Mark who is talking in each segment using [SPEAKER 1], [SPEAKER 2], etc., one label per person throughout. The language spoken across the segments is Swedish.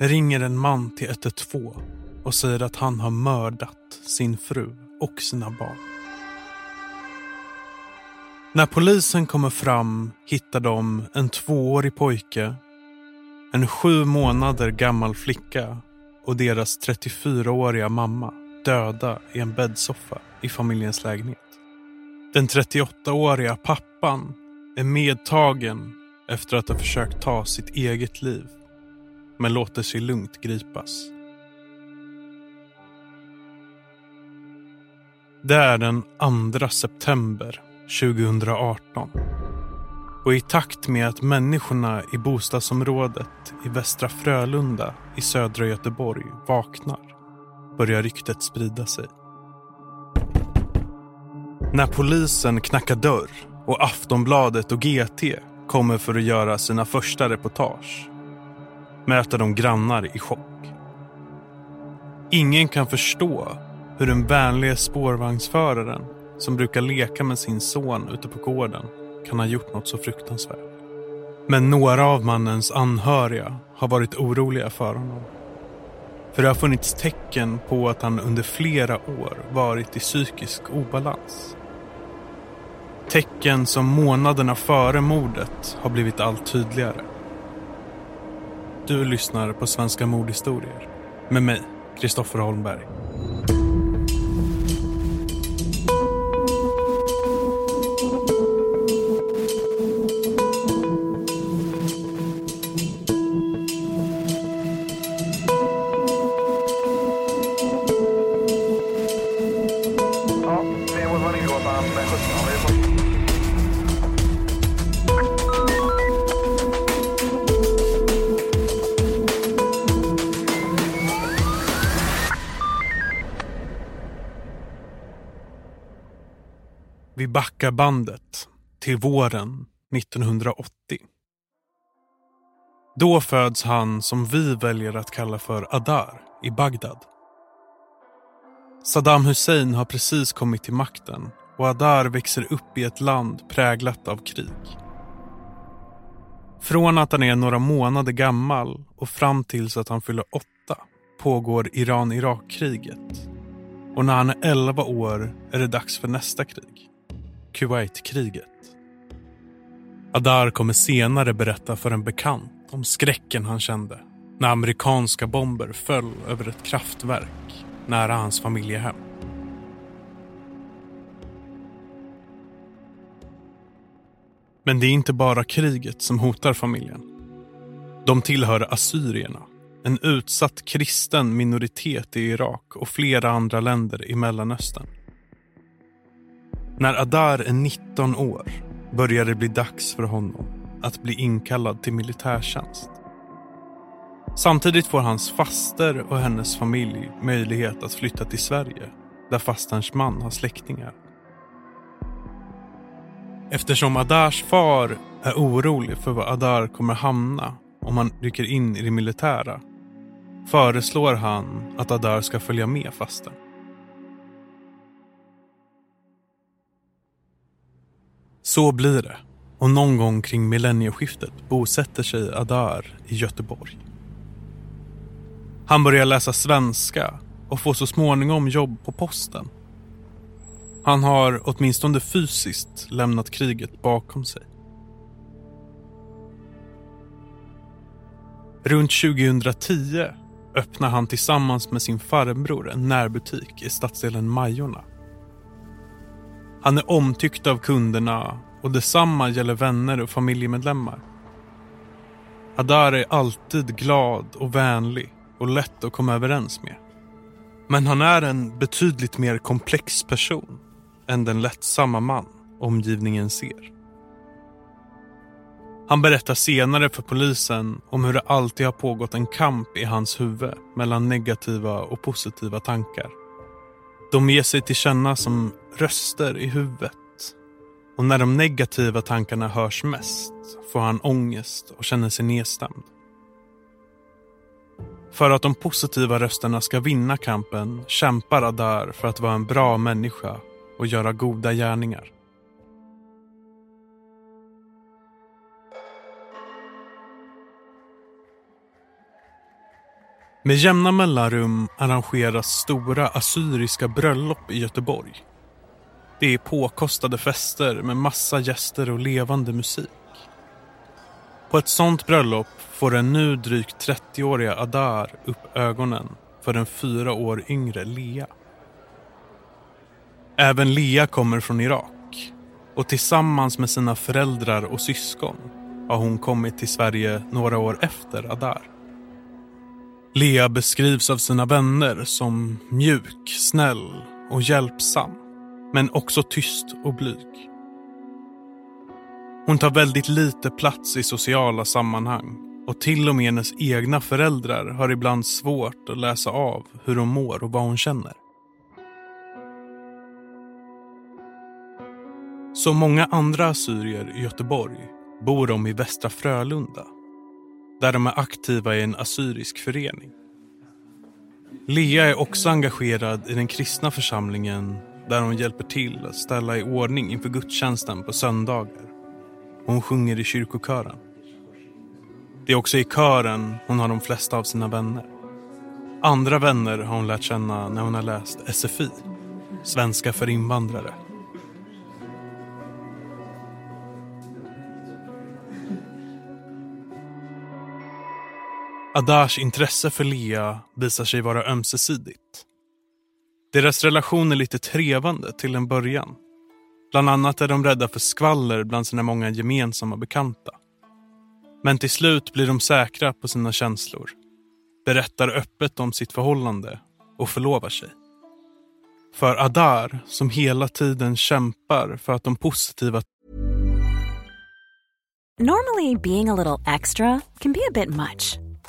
[SPEAKER 1] ringer en man till 112 och säger att han har mördat sin fru och sina barn. När polisen kommer fram hittar de en tvåårig pojke, en sju månader gammal flicka och deras 34-åriga mamma döda i en bäddsoffa i familjens lägenhet. Den 38-åriga pappan är medtagen efter att ha försökt ta sitt eget liv men låter sig lugnt gripas. Det är den 2 september 2018. Och i takt med att människorna i bostadsområdet i Västra Frölunda i södra Göteborg vaknar börjar ryktet sprida sig. När polisen knackar dörr och Aftonbladet och GT kommer för att göra sina första reportage möter de grannar i chock. Ingen kan förstå hur den vänliga spårvagnsföraren som brukar leka med sin son ute på gården kan ha gjort något så fruktansvärt. Men några av mannens anhöriga har varit oroliga för honom. För det har funnits tecken på att han under flera år varit i psykisk obalans. Tecken som månaderna före mordet har blivit allt tydligare. Du lyssnar på Svenska mordhistorier med mig, Kristoffer Holmberg.
[SPEAKER 2] Vi
[SPEAKER 1] bandet till våren 1980. Då föds han som vi väljer att kalla för Adar i Bagdad. Saddam Hussein har precis kommit till makten och Adar växer upp i ett land präglat av krig. Från att han är några månader gammal och fram tills att han fyller åtta pågår Iran-Irak-kriget. Och när han är 11 år är det dags för nästa krig. Kuwaitkriget. Adar kommer senare berätta för en bekant om skräcken han kände när amerikanska bomber föll över ett kraftverk nära hans familjehem. Men det är inte bara kriget som hotar familjen. De tillhör assyrierna, en utsatt kristen minoritet i Irak och flera andra länder i Mellanöstern. När Adar är 19 år börjar det bli dags för honom att bli inkallad till militärtjänst. Samtidigt får hans faster och hennes familj möjlighet att flytta till Sverige där fasterns man har släktingar. Eftersom Adars far är orolig för var Adar kommer hamna om han rycker in i det militära föreslår han att Adar ska följa med fastern. Så blir det och någon gång kring millennieskiftet bosätter sig Adar i Göteborg. Han börjar läsa svenska och får så småningom jobb på posten. Han har åtminstone fysiskt lämnat kriget bakom sig. Runt 2010 öppnar han tillsammans med sin farbror en närbutik i stadsdelen Majorna. Han är omtyckt av kunderna och detsamma gäller vänner och familjemedlemmar. Adar är alltid glad och vänlig och lätt att komma överens med. Men han är en betydligt mer komplex person än den lättsamma man omgivningen ser. Han berättar senare för polisen om hur det alltid har pågått en kamp i hans huvud mellan negativa och positiva tankar. De ger sig till känna som röster i huvudet. Och när de negativa tankarna hörs mest får han ångest och känner sig nedstämd. För att de positiva rösterna ska vinna kampen kämpar Adar för att vara en bra människa och göra goda gärningar. Med jämna mellanrum arrangeras stora assyriska bröllop i Göteborg. Det är påkostade fester med massa gäster och levande musik. På ett sånt bröllop får den nu drygt 30-åriga Adar upp ögonen för den fyra år yngre Lea. Även Lea kommer från Irak och tillsammans med sina föräldrar och syskon har hon kommit till Sverige några år efter Adar. Lea beskrivs av sina vänner som mjuk, snäll och hjälpsam. Men också tyst och blyg. Hon tar väldigt lite plats i sociala sammanhang och till och med hennes egna föräldrar har ibland svårt att läsa av hur hon mår och vad hon känner. Som många andra assyrier i Göteborg bor de i Västra Frölunda där de är aktiva i en assyrisk förening. Lea är också engagerad i den kristna församlingen där hon hjälper till att ställa i ordning inför gudstjänsten på söndagar. Hon sjunger i kyrkokören. Det är också i kören hon har de flesta av sina vänner. Andra vänner har hon lärt känna när hon har läst SFI, svenska för invandrare. Adars intresse för Lea visar sig vara ömsesidigt. Deras relation är lite trevande till en början. Bland annat är de rädda för skvaller bland sina många gemensamma bekanta. Men till slut blir de säkra på sina känslor, berättar öppet om sitt förhållande och förlovar sig. För Adar, som hela tiden kämpar för att de positiva
[SPEAKER 3] Normally being a little extra can be a bit much.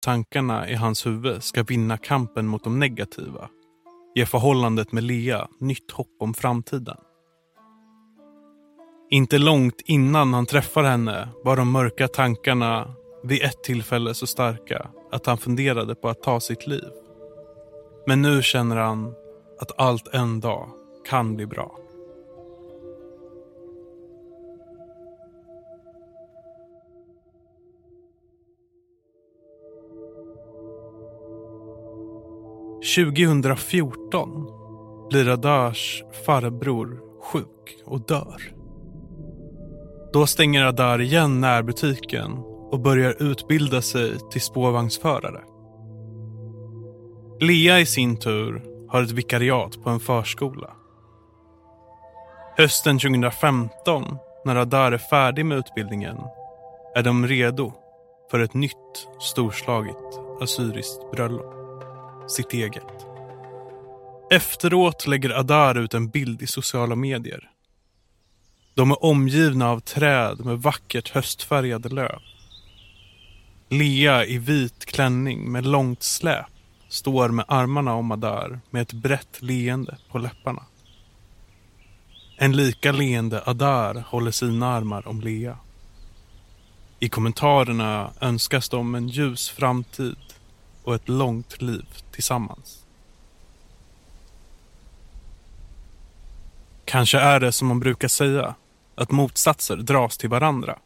[SPEAKER 1] Tankarna i hans huvud ska vinna kampen mot de negativa Ge förhållandet med Lea nytt hopp om framtiden. Inte långt innan han träffar henne var de mörka tankarna vid ett tillfälle så starka att han funderade på att ta sitt liv. Men nu känner han att allt en dag kan bli bra. 2014 blir Adars farbror sjuk och dör. Då stänger Adar igen närbutiken och börjar utbilda sig till spårvagnsförare. Lea i sin tur har ett vikariat på en förskola. Hösten 2015, när Adar är färdig med utbildningen, är de redo för ett nytt storslaget assyriskt bröllop sitt eget. Efteråt lägger Adar ut en bild i sociala medier. De är omgivna av träd med vackert höstfärgade löv. Lea i vit klänning med långt släp står med armarna om Adar med ett brett leende på läpparna. En lika leende Adar håller sina armar om Lea. I kommentarerna önskas de en ljus framtid och ett långt liv tillsammans. Kanske är det som man brukar säga, att motsatser dras till varandra.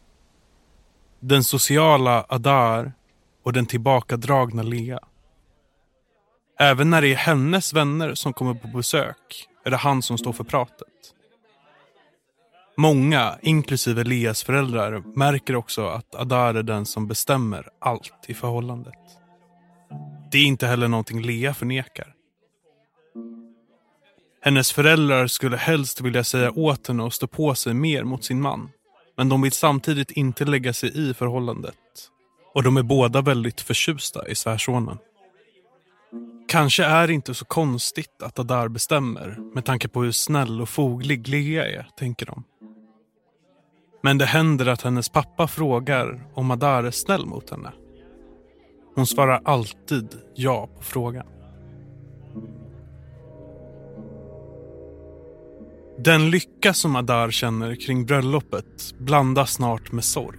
[SPEAKER 1] Den sociala Adar och den tillbakadragna Lea. Även när det är hennes vänner som kommer på besök är det han som står för pratet. Många, inklusive Leas föräldrar, märker också att Adar är den som bestämmer allt i förhållandet. Det är inte heller någonting Lea förnekar. Hennes föräldrar skulle helst vilja säga åt henne att stå på sig mer mot sin man. Men de vill samtidigt inte lägga sig i förhållandet. Och de är båda väldigt förtjusta i svärsonen. Kanske är det inte så konstigt att Adar bestämmer med tanke på hur snäll och foglig Lea är, tänker de. Men det händer att hennes pappa frågar om Adar är snäll mot henne. Hon svarar alltid ja på frågan. Den lycka som Adar känner kring bröllopet blandas snart med sorg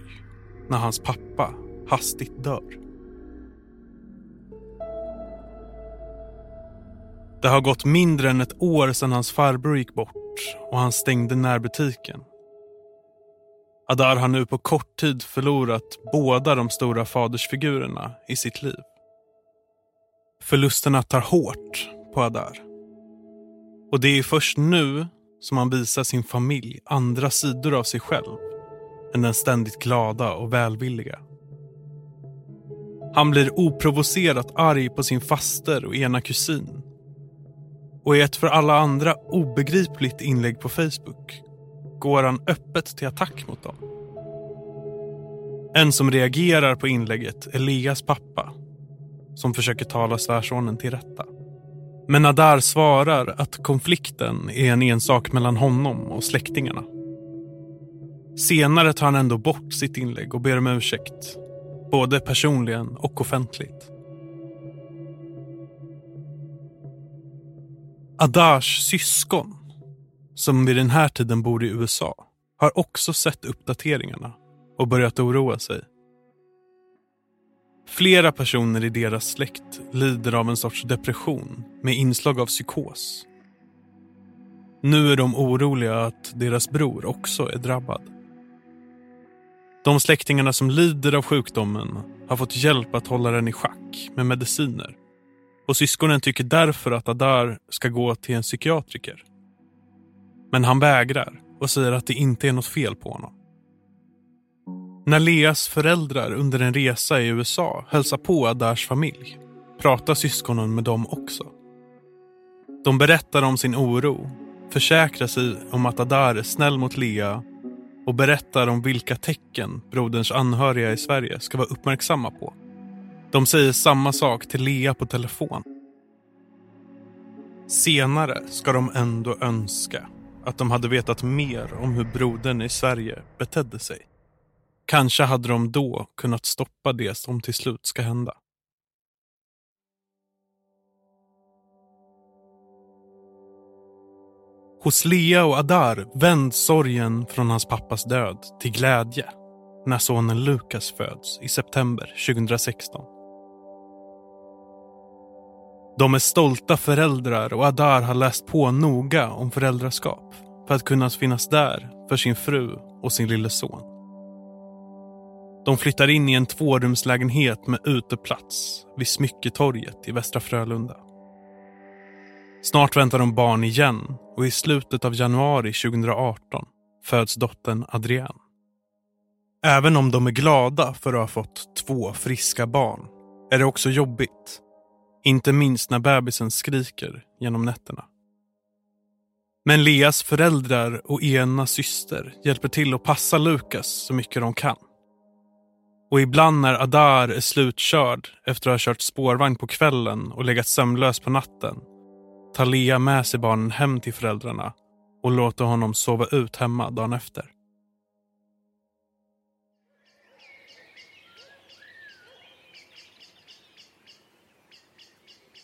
[SPEAKER 1] när hans pappa hastigt dör. Det har gått mindre än ett år sedan hans farbror gick bort och han stängde närbutiken. Adar har nu på kort tid förlorat båda de stora fadersfigurerna i sitt liv. Förlusterna tar hårt på Adar. Och det är först nu som han visar sin familj andra sidor av sig själv än den ständigt glada och välvilliga. Han blir oprovocerat arg på sin faster och ena kusin. Och i ett för alla andra obegripligt inlägg på Facebook går han öppet till attack mot dem. En som reagerar på inlägget är Leas pappa som försöker tala svärsonen till rätta. Men Adar svarar att konflikten är en ensak mellan honom och släktingarna. Senare tar han ändå bort sitt inlägg och ber om ursäkt. Både personligen och offentligt. Adars syskon, som vid den här tiden bor i USA, har också sett uppdateringarna och börjat oroa sig. Flera personer i deras släkt lider av en sorts depression med inslag av psykos. Nu är de oroliga att deras bror också är drabbad. De släktingarna som lider av sjukdomen har fått hjälp att hålla den i schack med mediciner. Och syskonen tycker därför att Adar ska gå till en psykiatriker. Men han vägrar och säger att det inte är något fel på honom. När Leas föräldrar under en resa i USA hälsar på Adars familj pratar syskonen med dem också. De berättar om sin oro, försäkrar sig om att Adar är snäll mot Lea och berättar om vilka tecken broderns anhöriga i Sverige ska vara uppmärksamma på. De säger samma sak till Lea på telefon. Senare ska de ändå önska att de hade vetat mer om hur brodern i Sverige betedde sig. Kanske hade de då kunnat stoppa det som till slut ska hända. Hos Lea och Adar vänds sorgen från hans pappas död till glädje när sonen Lukas föds i september 2016. De är stolta föräldrar och Adar har läst på noga om föräldraskap för att kunna finnas där för sin fru och sin lille son. De flyttar in i en tvårumslägenhet med uteplats vid Smycketorget i Västra Frölunda. Snart väntar de barn igen och i slutet av januari 2018 föds dottern Adrienne. Även om de är glada för att ha fått två friska barn är det också jobbigt. Inte minst när bebisen skriker genom nätterna. Men Leas föräldrar och ena syster hjälper till att passa Lukas så mycket de kan. Och ibland när Adar är slutkörd efter att ha kört spårvagn på kvällen och legat sömnlös på natten tar Lea med sig barnen hem till föräldrarna och låter honom sova ut hemma dagen efter.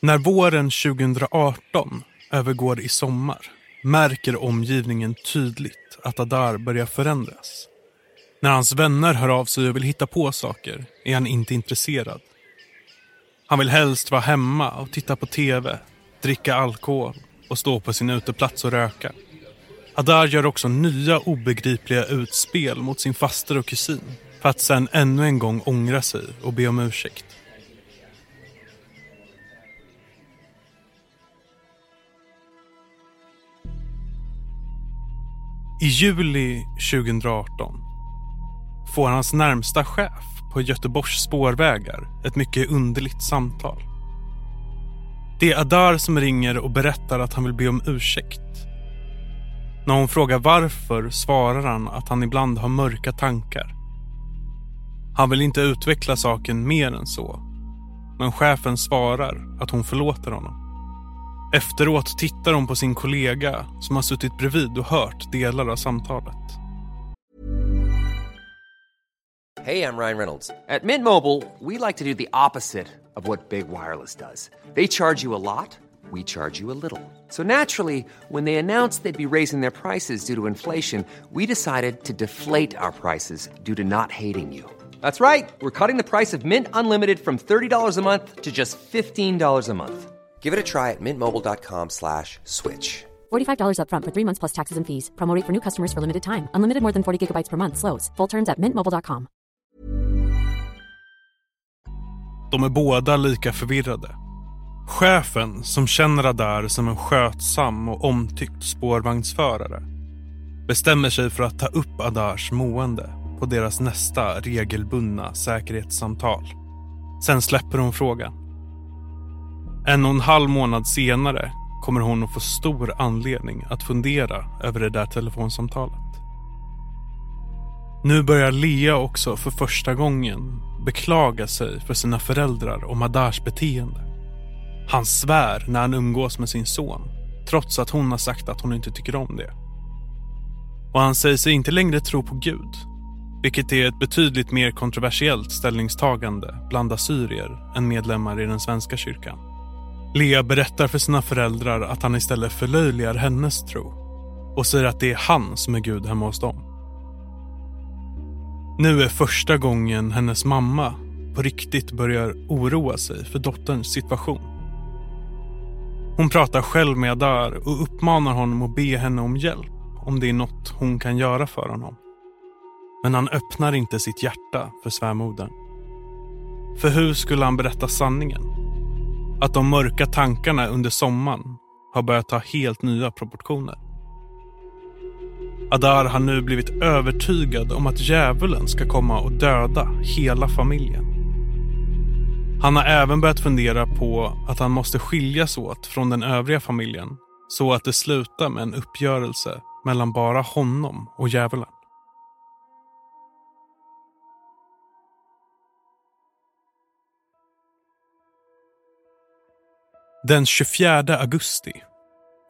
[SPEAKER 1] När våren 2018 övergår i sommar märker omgivningen tydligt att Adar börjar förändras. När hans vänner hör av sig och vill hitta på saker är han inte intresserad. Han vill helst vara hemma och titta på tv, dricka alkohol och stå på sin uteplats och röka. Adar gör också nya obegripliga utspel mot sin faster och kusin för att sen ännu en gång ångra sig och be om ursäkt. I juli 2018 får hans närmsta chef på Göteborgs spårvägar ett mycket underligt samtal. Det är Adar som ringer och berättar att han vill be om ursäkt. När hon frågar varför svarar han att han ibland har mörka tankar. Han vill inte utveckla saken mer än så. Men chefen svarar att hon förlåter honom. Efteråt tittar hon på sin kollega som har suttit bredvid och hört delar av samtalet.
[SPEAKER 4] Hej, jag Ryan Reynolds. På Mint Mobile, we like to do the opposite of what Big Wireless does. They charge you a lot, we charge you a little. So naturally, when they announced they'd be raising their prices due to inflation, we decided to deflate our prices due to not hating you. That's right. We're cutting the price of Mint Unlimited from $30 a month to just $15 a month. Give it a try at mintmobile.com slash switch.
[SPEAKER 5] $45 upfront for three months plus taxes and fees. Promo rate for new customers for limited time. Unlimited more than 40 gigabytes per month. Slows. Full terms at mintmobile.com.
[SPEAKER 1] De är båda lika förvirrade. Chefen, som känner Adar som en skötsam och omtyckt spårvagnsförare bestämmer sig för att ta upp Adars mående på deras nästa regelbundna säkerhetssamtal. Sen släpper hon frågan. En och en halv månad senare kommer hon att få stor anledning att fundera över det där telefonsamtalet. Nu börjar Lea också för första gången beklaga sig för sina föräldrar och Madars beteende. Han svär när han umgås med sin son, trots att hon har sagt att hon inte tycker om det. Och han säger sig inte längre tro på Gud, vilket är ett betydligt mer kontroversiellt ställningstagande bland assyrier än medlemmar i den svenska kyrkan. Lea berättar för sina föräldrar att han istället förlöjligar hennes tro och säger att det är han som är Gud hemma hos dem. Nu är första gången hennes mamma på riktigt börjar oroa sig för dotterns situation. Hon pratar själv med Adar och uppmanar honom att be henne om hjälp om det är något hon kan göra för honom. Men han öppnar inte sitt hjärta för svärmodern. För hur skulle han berätta sanningen? Att de mörka tankarna under sommaren har börjat ta helt nya proportioner. Adar har nu blivit övertygad om att djävulen ska komma och döda hela familjen. Han har även börjat fundera på att han måste skiljas åt från den övriga familjen så att det slutar med en uppgörelse mellan bara honom och djävulen. Den 24 augusti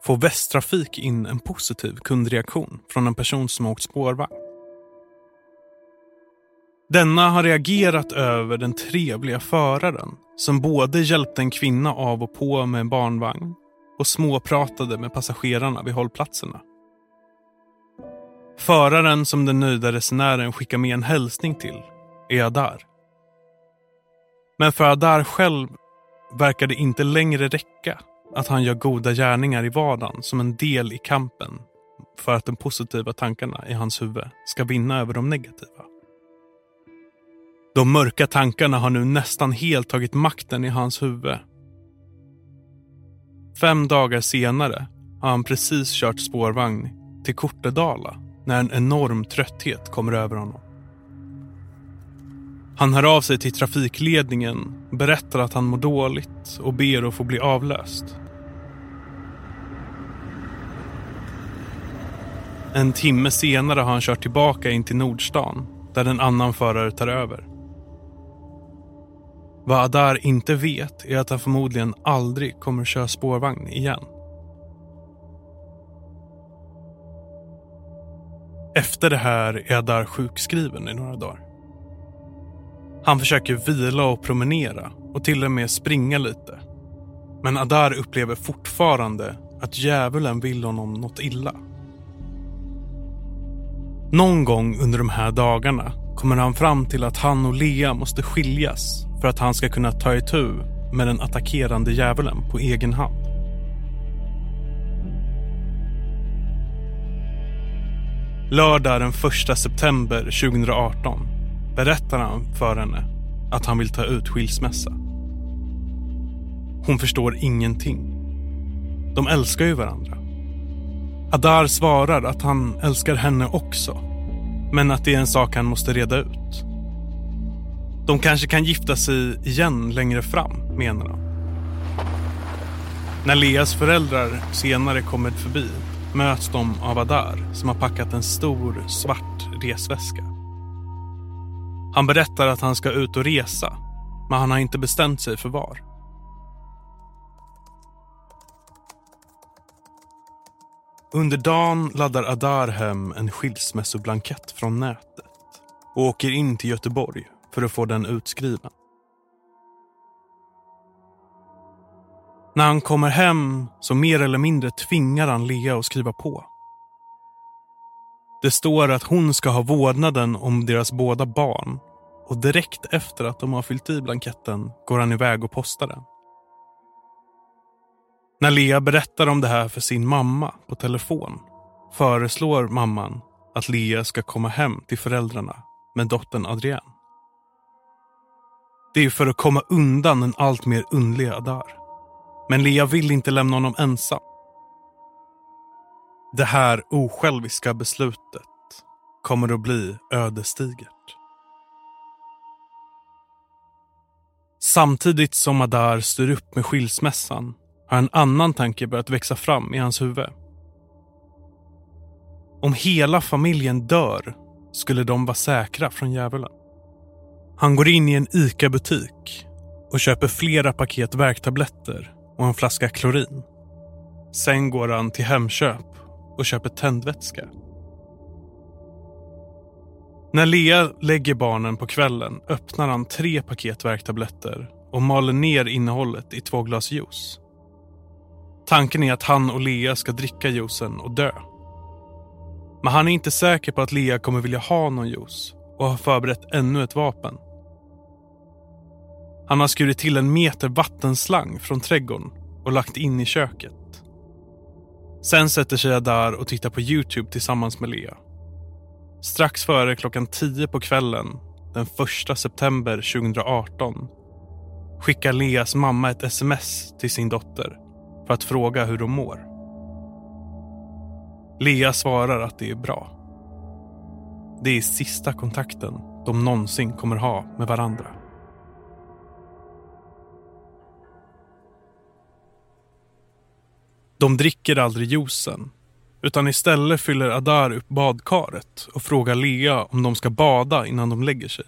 [SPEAKER 1] får Västtrafik in en positiv kundreaktion från en person som åkt spårvagn. Denna har reagerat över den trevliga föraren som både hjälpte en kvinna av och på med en barnvagn och småpratade med passagerarna vid hållplatserna. Föraren som den nöjda resenären skickar med en hälsning till är Adar. Men för Adar själv verkar det inte längre räcka att han gör goda gärningar i vardagen som en del i kampen för att de positiva tankarna i hans huvud ska vinna över de negativa. De mörka tankarna har nu nästan helt tagit makten i hans huvud. Fem dagar senare har han precis kört spårvagn till Kortedala när en enorm trötthet kommer över honom. Han hör av sig till trafikledningen, berättar att han mår dåligt och ber att få bli avlöst. En timme senare har han kört tillbaka in till Nordstan där en annan förare tar över. Vad Adar inte vet är att han förmodligen aldrig kommer köra spårvagn igen. Efter det här är Adar sjukskriven i några dagar. Han försöker vila och promenera och till och med springa lite. Men Adar upplever fortfarande att djävulen vill honom något illa. Någon gång under de här dagarna kommer han fram till att han och Lea måste skiljas för att han ska kunna ta itu med den attackerande djävulen på egen hand. Lördag den 1 september 2018 berättar han för henne att han vill ta ut skilsmässa. Hon förstår ingenting. De älskar ju varandra. Adar svarar att han älskar henne också. Men att det är en sak han måste reda ut. De kanske kan gifta sig igen längre fram, menar han. När Leas föräldrar senare kommer förbi möts de av Adar som har packat en stor svart resväska. Han berättar att han ska ut och resa, men han har inte bestämt sig för var. Under dagen laddar Adar hem en skilsmässoblankett från nätet och åker in till Göteborg för att få den utskriven. När han kommer hem så mer eller mindre tvingar han Lea att skriva på. Det står att hon ska ha vårdnaden om deras båda barn och direkt efter att de har fyllt i blanketten går han iväg och postar den. När Lea berättar om det här för sin mamma på telefon föreslår mamman att Lea ska komma hem till föräldrarna med dottern Adrienne. Det är för att komma undan den allt mer underliga Adar. Men Lea vill inte lämna honom ensam. Det här osjälviska beslutet kommer att bli ödesdigert. Samtidigt som Adar styr upp med skilsmässan har en annan tanke börjat växa fram i hans huvud. Om hela familjen dör skulle de vara säkra från djävulen. Han går in i en ICA-butik och köper flera paket värktabletter och en flaska klorin. Sen går han till Hemköp och köper tändvätska. När Lea lägger barnen på kvällen öppnar han tre paket värktabletter och maler ner innehållet i två glas juice. Tanken är att han och Lea ska dricka juicen och dö. Men han är inte säker på att Lea kommer vilja ha någon juice och har förberett ännu ett vapen. Han har skurit till en meter vattenslang från trädgården och lagt in i köket. Sen sätter sig Adar och tittar på Youtube tillsammans med Lea. Strax före klockan 10 på kvällen den 1 september 2018 skickar Leas mamma ett sms till sin dotter för att fråga hur de mår. Lea svarar att det är bra. Det är sista kontakten de någonsin kommer ha med varandra. De dricker aldrig juicen utan istället fyller Adar upp badkaret och frågar Lea om de ska bada innan de lägger sig.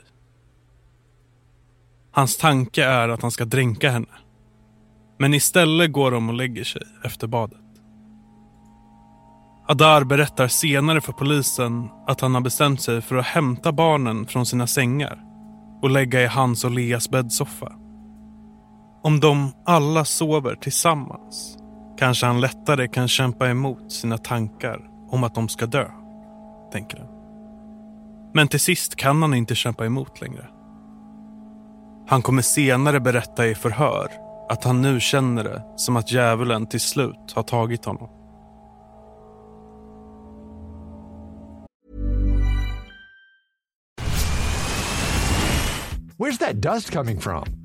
[SPEAKER 1] Hans tanke är att han ska dränka henne. Men istället går de och lägger sig efter badet. Adar berättar senare för polisen att han har bestämt sig för att hämta barnen från sina sängar och lägga i hans och Leas bäddsoffa. Om de alla sover tillsammans kanske han lättare kan kämpa emot sina tankar om att de ska dö, tänker han. Men till sist kan han inte kämpa emot längre. Han kommer senare berätta i förhör att han nu känner det som att djävulen till slut har tagit honom.
[SPEAKER 6] Where's that dust coming from?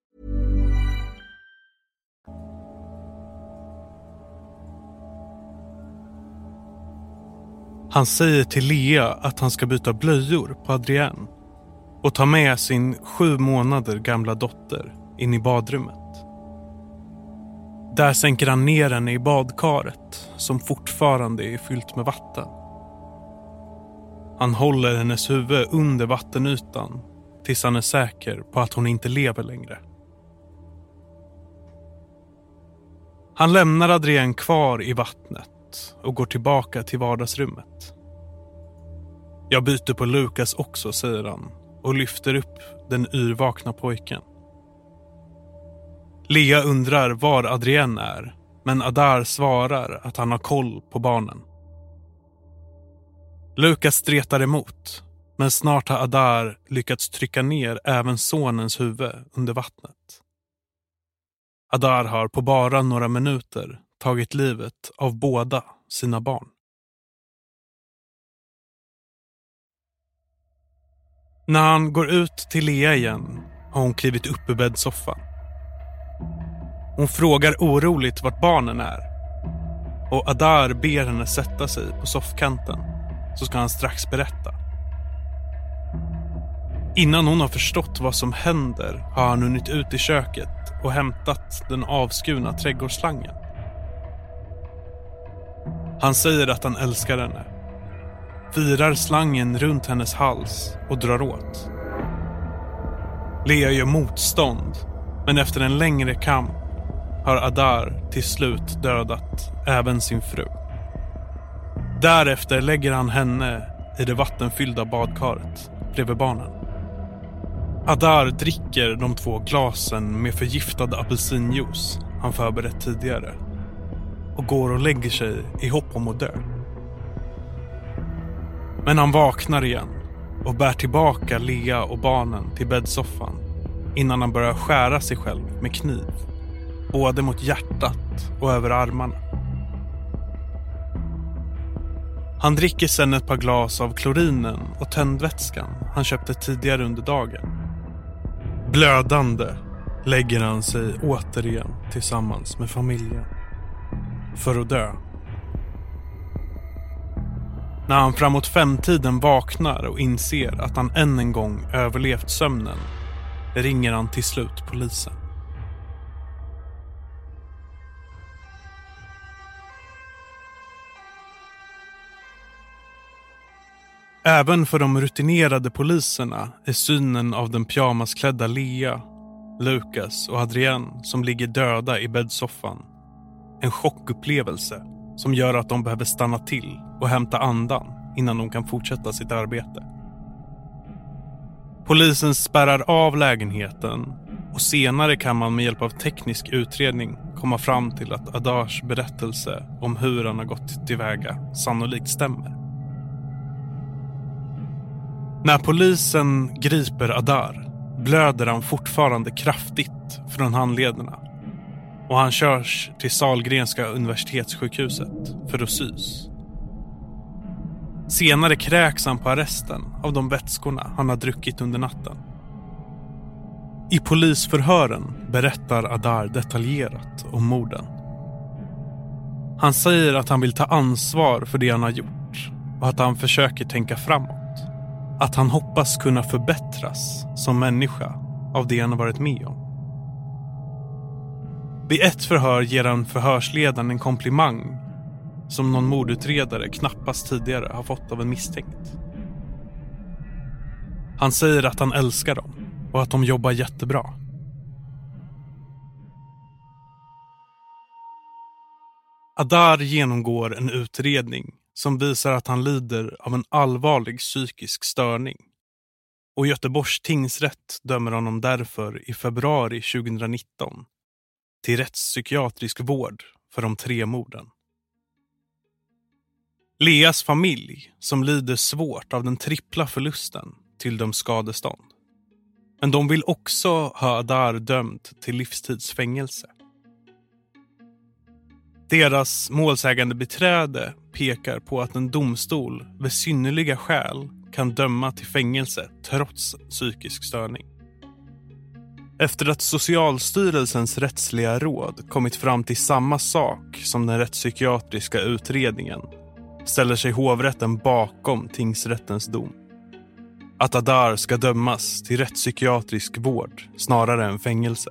[SPEAKER 1] Han säger till Lea att han ska byta blöjor på Adrienne och ta med sin sju månader gamla dotter in i badrummet. Där sänker han ner henne i badkaret som fortfarande är fyllt med vatten. Han håller hennes huvud under vattenytan tills han är säker på att hon inte lever längre. Han lämnar Adrienne kvar i vattnet och går tillbaka till vardagsrummet. Jag byter på Lukas också, säger han och lyfter upp den yrvakna pojken. Lea undrar var Adrienne är, men Adar svarar att han har koll på barnen. Lukas stretar emot, Men snart har Adar lyckats trycka ner även sonens huvud under vattnet. Adar har på bara några minuter tagit livet av båda sina barn. När han går ut till Lea igen har hon klivit upp ur bäddsoffan. Hon frågar oroligt vart barnen är. Och Adar ber henne sätta sig på soffkanten så ska han strax berätta. Innan hon har förstått vad som händer har han hunnit ut i köket och hämtat den avskurna trädgårdsslangen. Han säger att han älskar henne. Virar slangen runt hennes hals och drar åt. Lea gör motstånd, men efter en längre kamp har Adar till slut dödat även sin fru. Därefter lägger han henne i det vattenfyllda badkaret bredvid barnen. Adar dricker de två glasen med förgiftad apelsinjuice han förberett tidigare och går och lägger sig i hopp om att dö. Men han vaknar igen och bär tillbaka Lea och barnen till bäddsoffan innan han börjar skära sig själv med kniv. Både mot hjärtat och över armarna. Han dricker sedan ett par glas av klorinen och tändvätskan han köpte tidigare under dagen. Blödande lägger han sig återigen tillsammans med familjen. För att dö. När han framåt femtiden vaknar och inser att han än en gång överlevt sömnen ringer han till slut polisen. Även för de rutinerade poliserna är synen av den pyjamasklädda Lea, Lukas och Adrienne som ligger döda i bäddsoffan en chockupplevelse som gör att de behöver stanna till och hämta andan innan de kan fortsätta sitt arbete. Polisen spärrar av lägenheten och senare kan man med hjälp av teknisk utredning komma fram till att Adars berättelse om hur han har gått tillväga sannolikt stämmer. När polisen griper Adar blöder han fortfarande kraftigt från handlederna och han körs till Salgrenska universitetssjukhuset för att sys. Senare kräks han på arresten av de vätskorna han har druckit under natten. I polisförhören berättar Adar detaljerat om morden. Han säger att han vill ta ansvar för det han har gjort och att han försöker tänka framåt. Att han hoppas kunna förbättras som människa av det han har varit med om. Vid ett förhör ger han förhörsledaren en komplimang som någon mordutredare knappast tidigare har fått av en misstänkt. Han säger att han älskar dem och att de jobbar jättebra. Adar genomgår en utredning som visar att han lider av en allvarlig psykisk störning. Och Göteborgs tingsrätt dömer honom därför i februari 2019 till rättspsykiatrisk vård för de tre morden. Leas familj, som lider svårt av den trippla förlusten, tilldöms skadestånd. Men de vill också ha Adar dömd till livstidsfängelse. Deras målsägande beträde pekar på att en domstol med synnerliga skäl kan döma till fängelse trots psykisk störning. Efter att Socialstyrelsens rättsliga råd kommit fram till samma sak som den rättspsykiatriska utredningen ställer sig hovrätten bakom tingsrättens dom. Att Adar ska dömas till rättspsykiatrisk vård snarare än fängelse.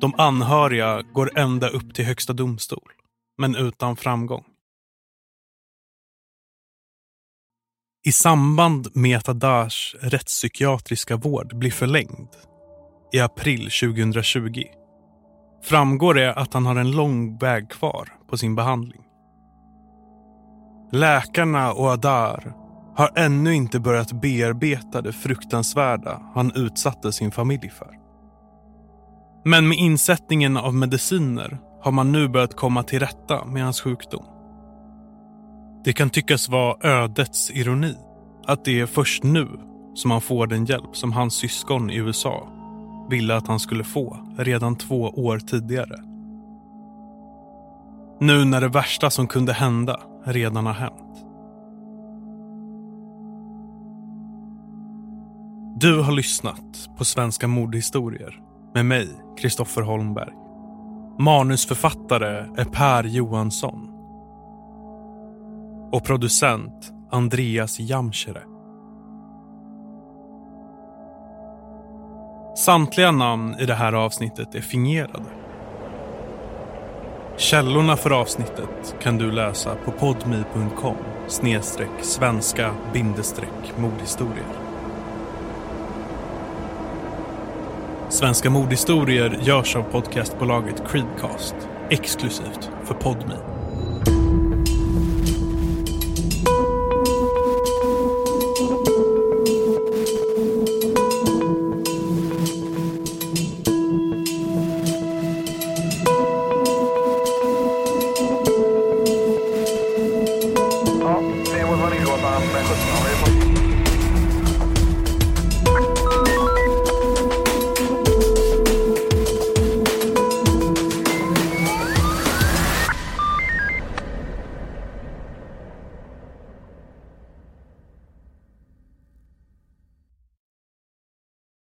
[SPEAKER 1] De anhöriga går ända upp till Högsta domstol, men utan framgång. I samband med att Adars rättspsykiatriska vård blir förlängd i april 2020 framgår det att han har en lång väg kvar på sin behandling. Läkarna och Adar har ännu inte börjat bearbeta det fruktansvärda han utsatte sin familj för. Men med insättningen av mediciner har man nu börjat komma till rätta med hans sjukdom. Det kan tyckas vara ödets ironi att det är först nu som han får den hjälp som hans syskon i USA ville att han skulle få redan två år tidigare. Nu när det värsta som kunde hända redan har hänt. Du har lyssnat på Svenska mordhistorier med mig, Kristoffer Holmberg. Manusförfattare är Per Johansson. Och producent Andreas Jamschere. Samtliga namn i det här avsnittet är fingerade. Källorna för avsnittet kan du läsa på podmi.com snedstreck svenska bindestreck mordhistorier. Svenska mordhistorier görs av podcastbolaget Creedcast exklusivt för Podmi.